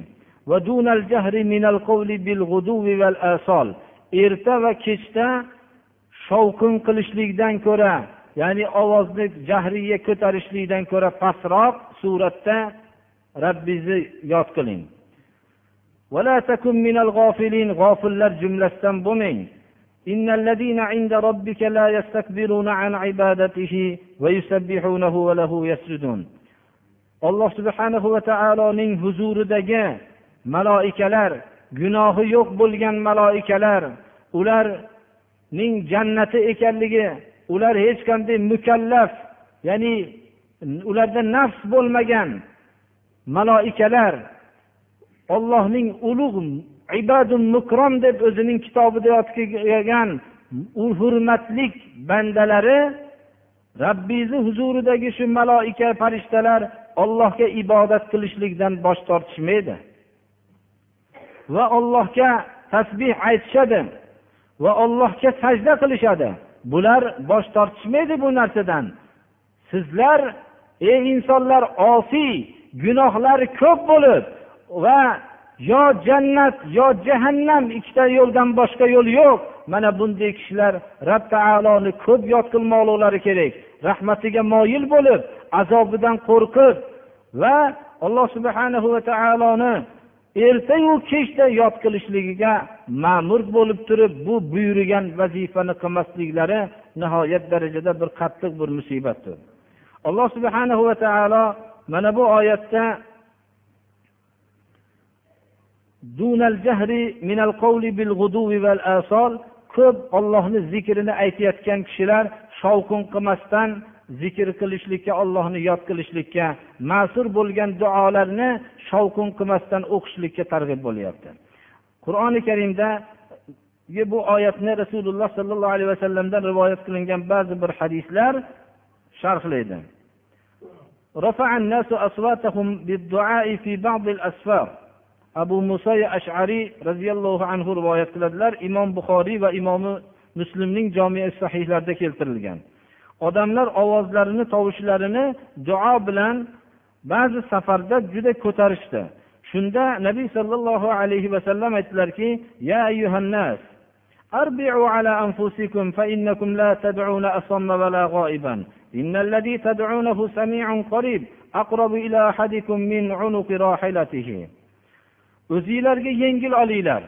Erta va kechda shovqin qilishlikdan ko'ra ya'ni ovozni jahriya ko'tarishlikdan ko'ra pastroq suratda robbingizni yod qiling. G'ofillar jumlasidan bo'lmang. إن الذين عند ربك لا يستكبرون عن عبادته ويسبحونه وله يسجدون alloh subhanahu va taoloning huzuridagi maloikalar gunohi yo'q bo'lgan maloikalar ularning jannati ekanligi ular hech qanday mukallaf ya'ni ularda nafs bo'lmagan maloikalar ollohning ulug' ibadul mukrom deb o'zining kitobida yodgan u hurmatli bandalari rabbingizni huzuridagi shu maloika farishtalar ollohga ibodat qilishlikdan bosh tortishmaydi. Va ollohga tasbih aytishadi va ollohga sajda qilishadi. Bular bosh tortishmaydi bu narsadan. Sizlar ey insonlar osiy gunohlari ko'p bo'lib va yo jannat yo jahannam ikkita yo'ldan boshqa yo'l yo'q. Mana bunday kishilar rob taoloni ko'p yod qilmoqliklari kerak. Rahmatiga moyil bo'lib azobidan qo'rqib va alloh subhanahu va taoloni ertayu kechda yod qilishligiga ma'mur bo'lib turib bu buyurgan vazifani qilmasliklari nihoyat darajada bir qattiq bir musibatdir. Alloh subhanahu va taolo mana bu oyatda ko'p ollohni zikrini aytayotgan kishilar shovqin qilmasdan zikr qilishlikka ollohni yod qilishlikka ma'sur bo'lgan duolarni shovqin qilmasdan o'qishlikka targ'ib bo'lyapti. Qur'oni karimda e, bu oyatni rasululloh sollallohu alayhi vasallamdan rivoyat qilingan ba'zi bir hadislar sharhlaydi abu muso ashariy roziyallohu anhu rivoyat qiladilar imom buxoriy va imomi muslimning jomi sahihlarida keltirilgan odamlar ovozlarini tovushlarini duo bilan ba'zi safarda juda ko'tarishdi shunda nabiy sollallohu alayhi vasallam aytdilarki ya ayyuhannas أربعوا على أنفسكم فإنكم لا تدعون أصم ولا غائبا إن الذي تدعونه سميع قريب أقرب إلى أحدكم من عنق راحلته o'zinglarga yengil olinglar.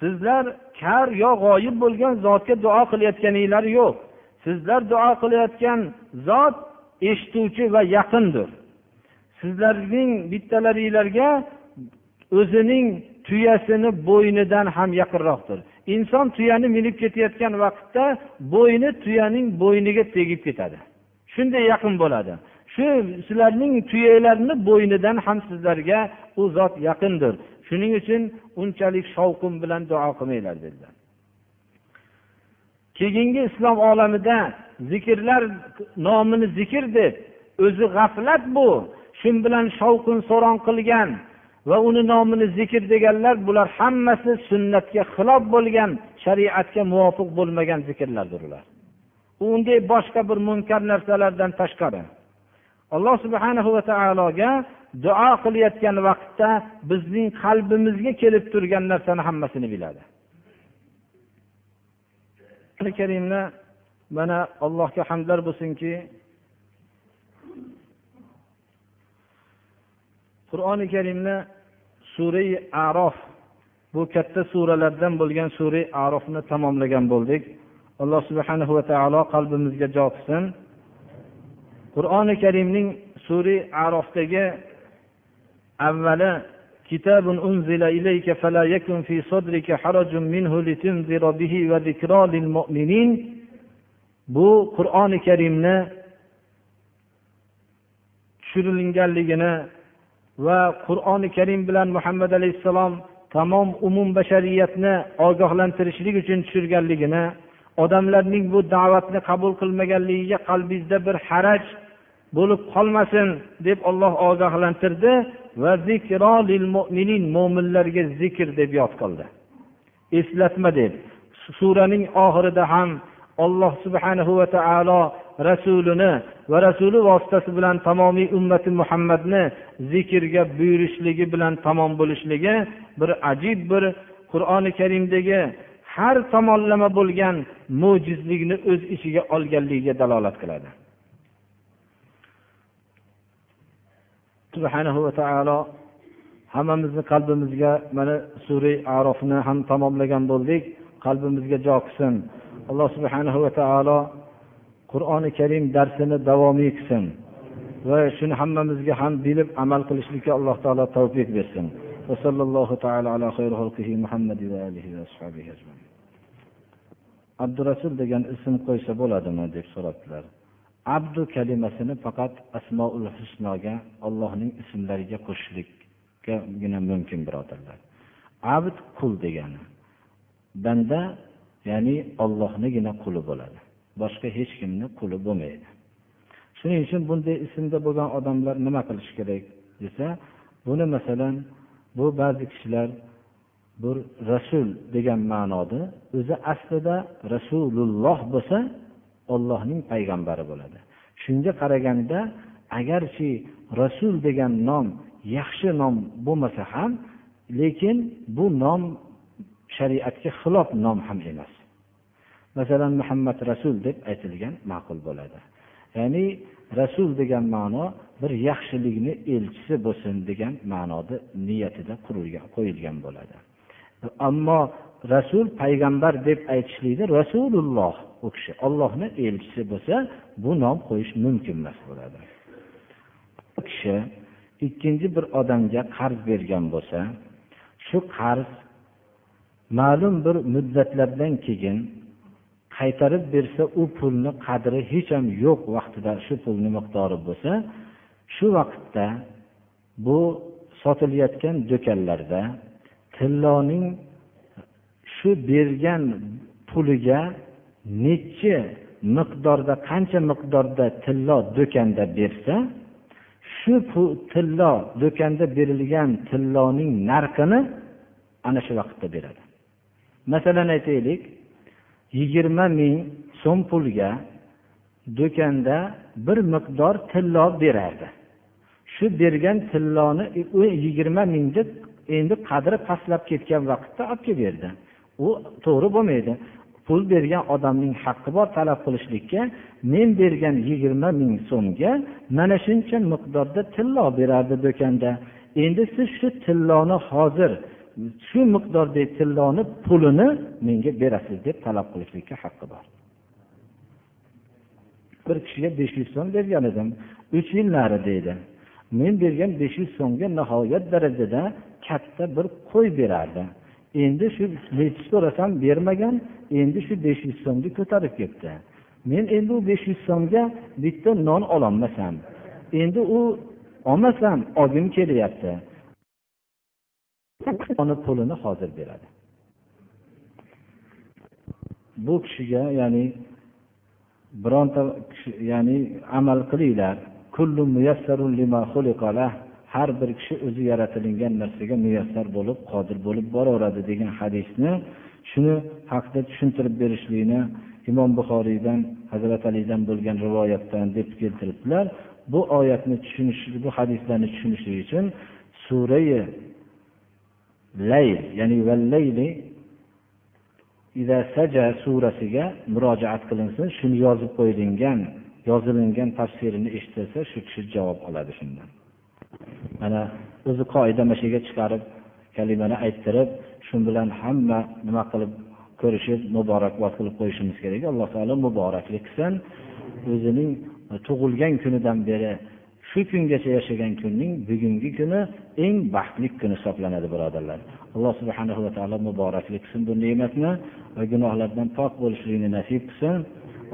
Sizlar kar yo g'oyib bo'lgan zotga duo qilayotganinglar yo'q. Sizlar duo qilayotgan zot eshituvchi va yaqindir. Sizlarning bittalaringlarga o'zining tuyasini bo'ynidan ham yaqinroqdir. Inson tuyani minib ketayotgan vaqtda bo'yni tuyaning bo'yniga tegib ketadi. Shunday yaqin bo'ladi. Shu sizlarning tuyalarni bo'ynidan ham sizlarga u zot yaqindir. Shuning uchun unchalik shovqin bilan duo qilmanglar dedilar. Keyingi islom olamida zikrlar nomini zikr deb o'zi g'aflat bu. Shu bilan shovqin so'ron qilgan va uni nomini zikr deganlar bular hammasi sunnatga xilof bo'lgan shariatga muvofiq bo'lmagan zikrlardir ular. Unday boshqa bir munkar narsalardan tashqari. Alloh subhanahu va taologa duo qilayotgan vaqtda bizning qalbimizga kelib turgan narsani hammasini biladi. Karimni mana allohga hamdlar bo'lsinki qur'oni karimni surai arof bu katta suralardan bo'lgan surai arofni tamomlagan bo'ldik. Alloh subhanahu va taolo qalbimizga jo qilsin. qur'oni karimning sura arofdagi avvali كتاب أنزل إليك فلا يكن في صدرك حرج منه لتنذر به وذكرى للمؤمنين bu qur'oni karimni tushirilganligini va qur'oni karim bilan muhammad alayhissalom tamom umum bashariyatni ogohlantirishlik uchun tushirganligini odamlarning bu da'vatni qabul qilmaganligiga qalbingizda bir haraj bo'lib qolmasin deb olloh ogohlantirdi va mo'minlarga zikr deb yod qildi. Eslatma deb suraning oxirida ham alloh subhanahu va taolo rasulini va rasuli vositasi bilan tamomiy ummati muhammadni zikrga buyurishligi bilan tamom bo'lishligi bir ajib bir qur'oni karimdagi har tomonlama bo'lgan mo'jizlikni o'z ichiga olganligiga dalolat qiladi. Subhanahu va taolo hammamizni qalbimizga mana sura arofni ham tamomlagan bo'ldik. Qalbimizga jo qilsin. Alloh subhanahu va taolo qur'oni karim darsini davomiy qilsin va shuni hammamizga ham bilib amal qilishlikka alloh taolo tavfiq bersin. Abdurasul degan ism qo'ysa bo'ladimi deb so'rabdilar. Abdu kalimasini faqat asmoul husnoga ollohning ismlariga qo'shishlikgagina mumkin birodarlar. Abd qul degani banda ya'ni ollohnigina quli bo'ladi. Boshqa hech kimni quli bo'lmaydi. Shuning uchun bunday ismda bo'lgan odamlar nima qilishi kerak desa buni masalan bu ba'zi kishilar bu rasul degan ma'noda o'zi aslida rasululloh bo'lsa ollohning payg'ambari bo'ladi. Shunga qaraganda agarchi rasul degan nom yaxshi nom bo'lmasa ham lekin bu nom shariatga xilof nom ham emas. Masalan muhammad rasul deb aytilgan ma'qul bo'ladi. Ya'ni rasul degan ma'no bir yaxshilikni elchisi bo'lsin degan ma'noda niyatida qurilgan qo'yilgan bo'ladi. Ammo rasul payg'ambar deb aytishlikda rasululloh u kishi ollohni elchisi bo'lsa bu nom qo'yish mumkin emas bo'ladi. U kishi ikkinchi bir odamga qarz bergan bo'lsa shu qarz ma'lum bir muddatlardan keyin qaytarib bersa u pulni qadri hech ham yo'q vaqtida shu pulni miqdori bo'lsa shu vaqtda bu sotilayotgan do'konlarda tilloning shu bergan puliga necha miqdorda qancha miqdorda tillo do'konda bersa shu tillo do'konda berilgan tilloning narxini ana shu vaqtda beradi. Masalan aytaylik yigirma ming so'm pulga do'konda bir miqdor tillo berardi. Shu bergan tilloni u yigirma mingni endi qadri pastlab ketgan vaqtda olib kelib berdi. U to'g'ri bo'lmaydi. Pul bergan odamning haqqi bor talab qilishlikka men bergan yigirma ming so'mga mana shuncha miqdorda tillo berardi do'konda. Endi siz shu tilloni hozir shu miqdordagi tilloni pulini menga berasiz deb talab qilishlikka haqqi bor. Bir kishiga besh yuz so'm bergan edim uch yillari deydi. Men bergan besh yuz so'mga nihoyat darajada katta bir qo'y berardi. Endi shu nechi so'rasam bermagan endi shu besh yuz so'mga ko'tarib ketdi. Men endi u besh yuz so'mga bitta non ololmasam endi u olmasam olgim kelyapti. Pulini hozir beradi. Bu kishiga ya'ni bironta ya'ni amal qilinglar. Har bir kishi o'zi yaratilingan narsaga muyassar bo'lib qodir bo'lib boraveradi degan hadisni shuni haqida tushuntirib berishlikni imom buxoriydan hazrati alidan bo'lgan rivoyatdan deb keltiribdilar. Bu oyatni tushunish bu hadislarni tushunishlik uchun surai layl ya'ni vallayli saja surasiga murojaat qilinsin shuni yozib qo'yilgan yozilingan tafsirini eshitilsa shu kishi javob oladi shundan. Mana o'zi qoida mana shu yerga chiqarib kalimani ayttirib shu bilan hamma nima qilib ko'rishib muborakbod qilib qo'yishimiz kerak. Alloh taolo muboraklik qilsin. O'zining tug'ilgan kunidan beri shu kungacha yashagan kunning bugungi kuni eng baxtli kun hisoblanadi birodarlar. Alloh subhana va taolo muboraklik qilsin bu ne'matni va gunohlardan pok bo'lishlikni nasib qilsin.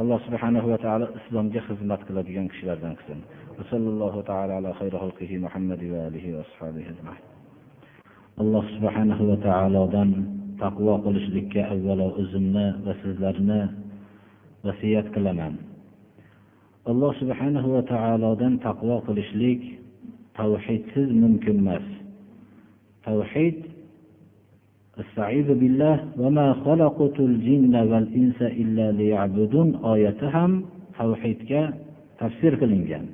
Alloh subhanahu va taolo islomga xizmat qiladigan kishilardan qilsin. وصلى الله تعالى على خير خلقه محمد وآله وأصحابه أجمعين alloh subhanahu va taolodan taqvo qilishlikka avvalo o'zimni va sizlarni vasiyat qilaman alloh subhanahu va taolodan taqvo qilishlik tavhidsiz mumkin emas tavhid استعيذ بالله وما خلقت الجن والإنس إلا ليعبدون oyati ham tavhidga tafsir qilingan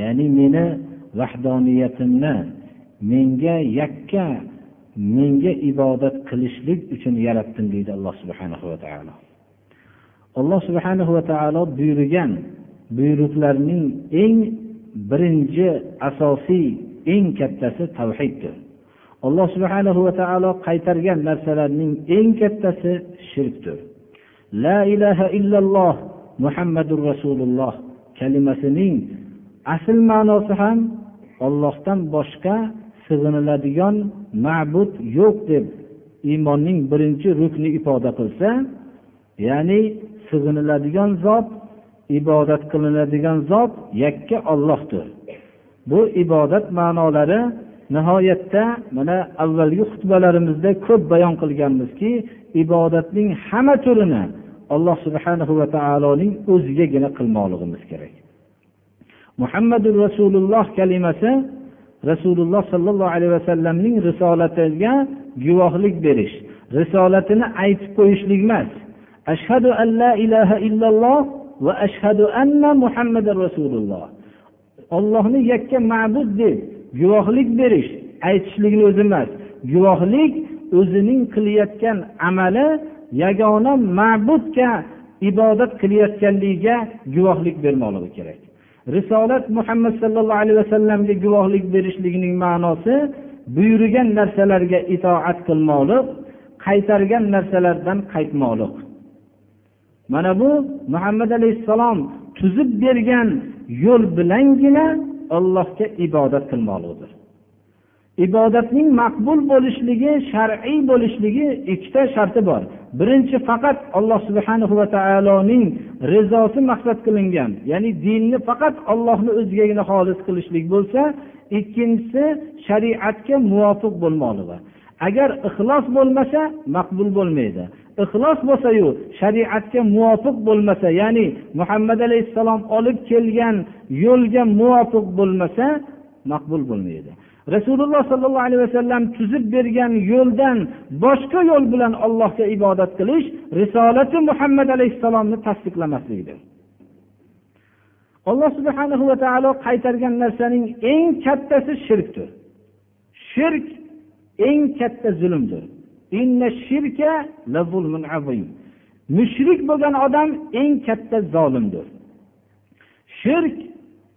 Ya'ni meni vahdoniyatimni menga yakka menga ibodat qilishlik uchun yaratdim deydi alloh subhana va taolo. Alloh subhana va taolo buyurgan buyruqlarning eng birinchi asosiy eng kattasi tavhiddir. Alloh subhana va taolo qaytargan narsalarning eng kattasi shirkdir. La ilaha illalloh muhammadur rasululloh kalimasining asl ma'nosi ham ollohdan boshqa sig'iniladigan ma'bud yo'q deb iymonning birinchi rukni ifoda qilsa ya'ni sig'iniladigan zot ibodat qilinadigan zot yakka ollohdir bu ibodat ma'nolari nihoyatda mana avvalgi xutbalarimizda ko'p bayon qilganmizki ibodatning hamma turini alloh subhanahu va taoloning o'zigagina qilmoqligimiz kerak. Muhammadu rasululloh kalimasi rasululloh sollallohu alayhi vasallamning risolatiga guvohlik berish risolatini aytib qo'yishlik emas. Ashhadu an la ilaha illalloh va ashhadu anna muhammadu rasululloh. Ollohni yakka ma'bud deb guvohlik berish aytishlikni o'zi emas. Guvohlik o'zining qilayotgan amali yagona ma'budga ibodat qilayotganligiga guvohlik bermoqligi kerak. Risolat muhammad sallallohu alayhi vasallamga guvohlik berishlikning ma'nosi buyurgan narsalarga itoat qilmoqlik qaytargan narsalardan qaytmoqlik mana bu muhammad alayhissalom tuzib bergan yo'l bilangina allohga ibodat qilmoqlikdir ibodatning maqbul bo'lishligi shar'iy bo'lishligi ikkita sharti bor. Birinchi faqat alloh subhanahu va taoloning rizosi maqsad qilingan ya'ni dinni faqat ollohni o'zigagina xolis qilishlik bo'lsa ikkinchisi shariatga muvofiq bo'lmoqligi agar ixlos bo'lmasa maqbul bo'lmaydi. Ixlos bo'lsayu shariatga muvofiq bo'lmasa ya'ni muhammad alayhissalom olib kelgan yo'lga muvofiq bo'lmasa maqbul bo'lmaydi. Rasululloh sollallohu alayhi vasallam tuzib bergan yo'ldan boshqa yo'l bilan allohga ibodat qilish risolati muhammad alayhissalomni tasdiqlamaslikdir alloh subhana va taolo qaytargan narsaning eng kattasi shirkdir. Shirk eng katta zulmdir. Mushrik bo'lgan odam eng katta zolimdir. Shirk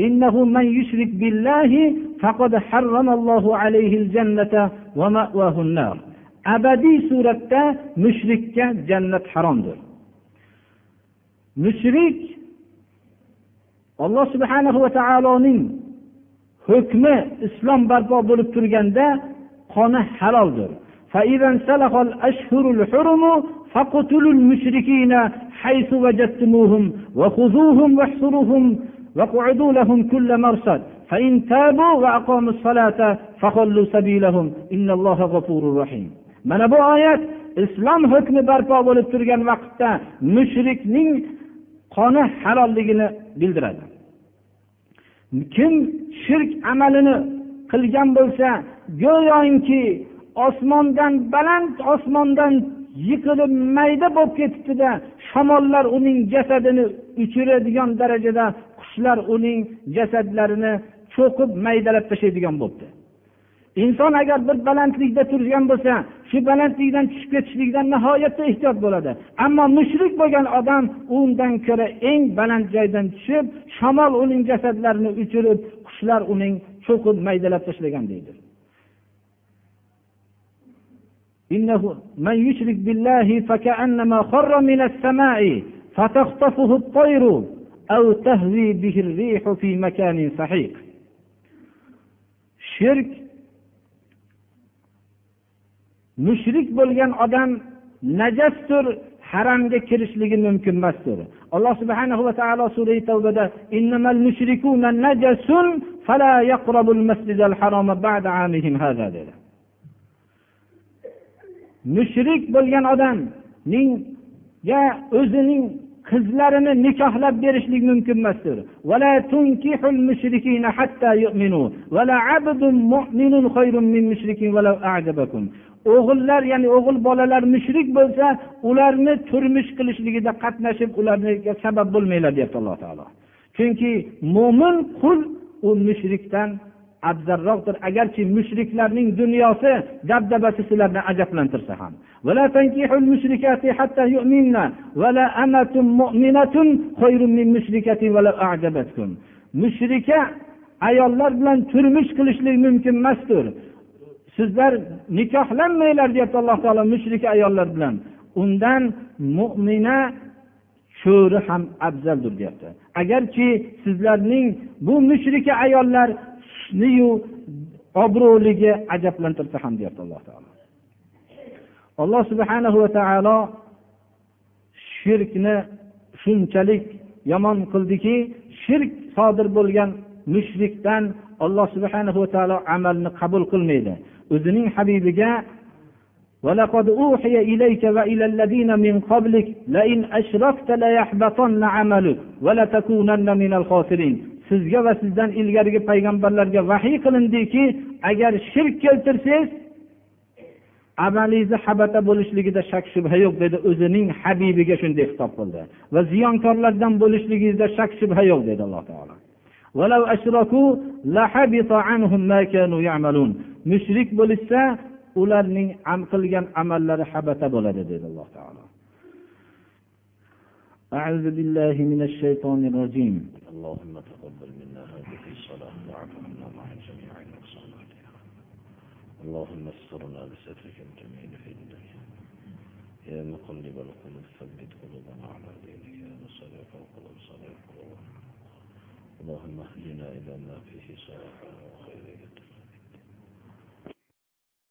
إنه من يشرك بالله فقد حرم الله عليه الجنة ومأواه النار abadiy suratda mushrikka jannat haromdir mushrik alloh subhana va taoloning hukmi islom barpo bo'lib turganda qoni haloldir فإذا انسلخ الأشهر الحرم فاقتلوا المشركين حيث وجدتموهم وخذوهم واحصروهم واقعدوا لهم كل مرصد فإن تابوا وأقاموا الصلاة فخلوا سبيلهم إن الله غفور رحيم mana bu oyat islom hukmi barpo bo'lib turgan vaqtda mushrikning qoni halolligini bildiradi kim shirk amalini qilgan bo'lsa go'yoki osmondan baland osmondan yiqilib mayda bo'lib ketibdida. Shamollar uning jasadini uchiradigan darajada qushlar uning jasadlarini cho'qib maydalab tashlaydigan bo'libdi. Inson agar bir balandlikda turgan bo'lsa shu balandlikdan tushib ketishlikdan nihoyatda ehtiyot bo'ladi. Ammo mushrik bo'lgan odam undan ko'ra eng baland joydan tushib shamol uning jasadlarini uchirib qushlar uning cho'qib maydalab tashlagan deydi. إنه من يشرك بالله فكأنما خر من السماء فتخطفه الطير أو تهوي به الريح في مكان سحيق shirk mushrik bo'lgan odam najasdir haramga kirishligi mumkin emasdir alloh subhana va taolo sura tavbada dedi mushrik bo'lgan odamningga o'zining qizlarini nikohlab berishlik mumkin emasdir. O'g'illar ya'ni o'g'il bolalar mushrik bo'lsa ularni turmush qilishligida qatnashib ularga sabab bo'lmanglar deyapti alloh taolo. Chunki mo'min qul u mushrikdan afzalroqdir agarchi mushriklarning dunyosi dabdabasi sizlarni ajablantirsa ham. Mushrika ayollar bilan turmush qilishlik mumkin emasdir. Sizlar nikohlanmanglar deyapti alloh taolo mushrika ayollar bilan. Undan mo'mina cho'ri ham afzaldir deyapti. Agarchi sizlarning bu mushrika ayollar husniyu obro'ligi ajablantirsa ham deyapti alloh taolo alloh subhanahu va taolo shirkni shunchalik yomon qildiki shirk sodir bo'lgan mushrikdan alloh subhana va taolo amalni qabul qilmaydi o'zining habibiga ولقد أوحي إليك وإلى الذين من قبلك لئن أشركت ليحبطن عملك ولتكونن من الخاسرين sizga va sizdan ilgarigi payg'ambarlarga vahiy qilindiki agar shirk keltirsangiz amalingizni habata bo'lishligida shak shubha yo'q dedi o'zining habibiga shunday xitob qildi va ziyonkorlardan bo'lishligingizda shak shubha yo'q dedi alloh taolo mushrik bo'lishsa ularning qilgan amallari habata bo'ladi dedi alloh taolo أعوذ بالله من الشيطان الرجيم اللهم اللهم استرنا بسترك الجميل في الدنيا يا مقلب القلوب ثبت قلوبنا على دينك. يا مصرف القلوب صرف قلوبنا اللهم اهدنا إلى ما فيه صلاح وخير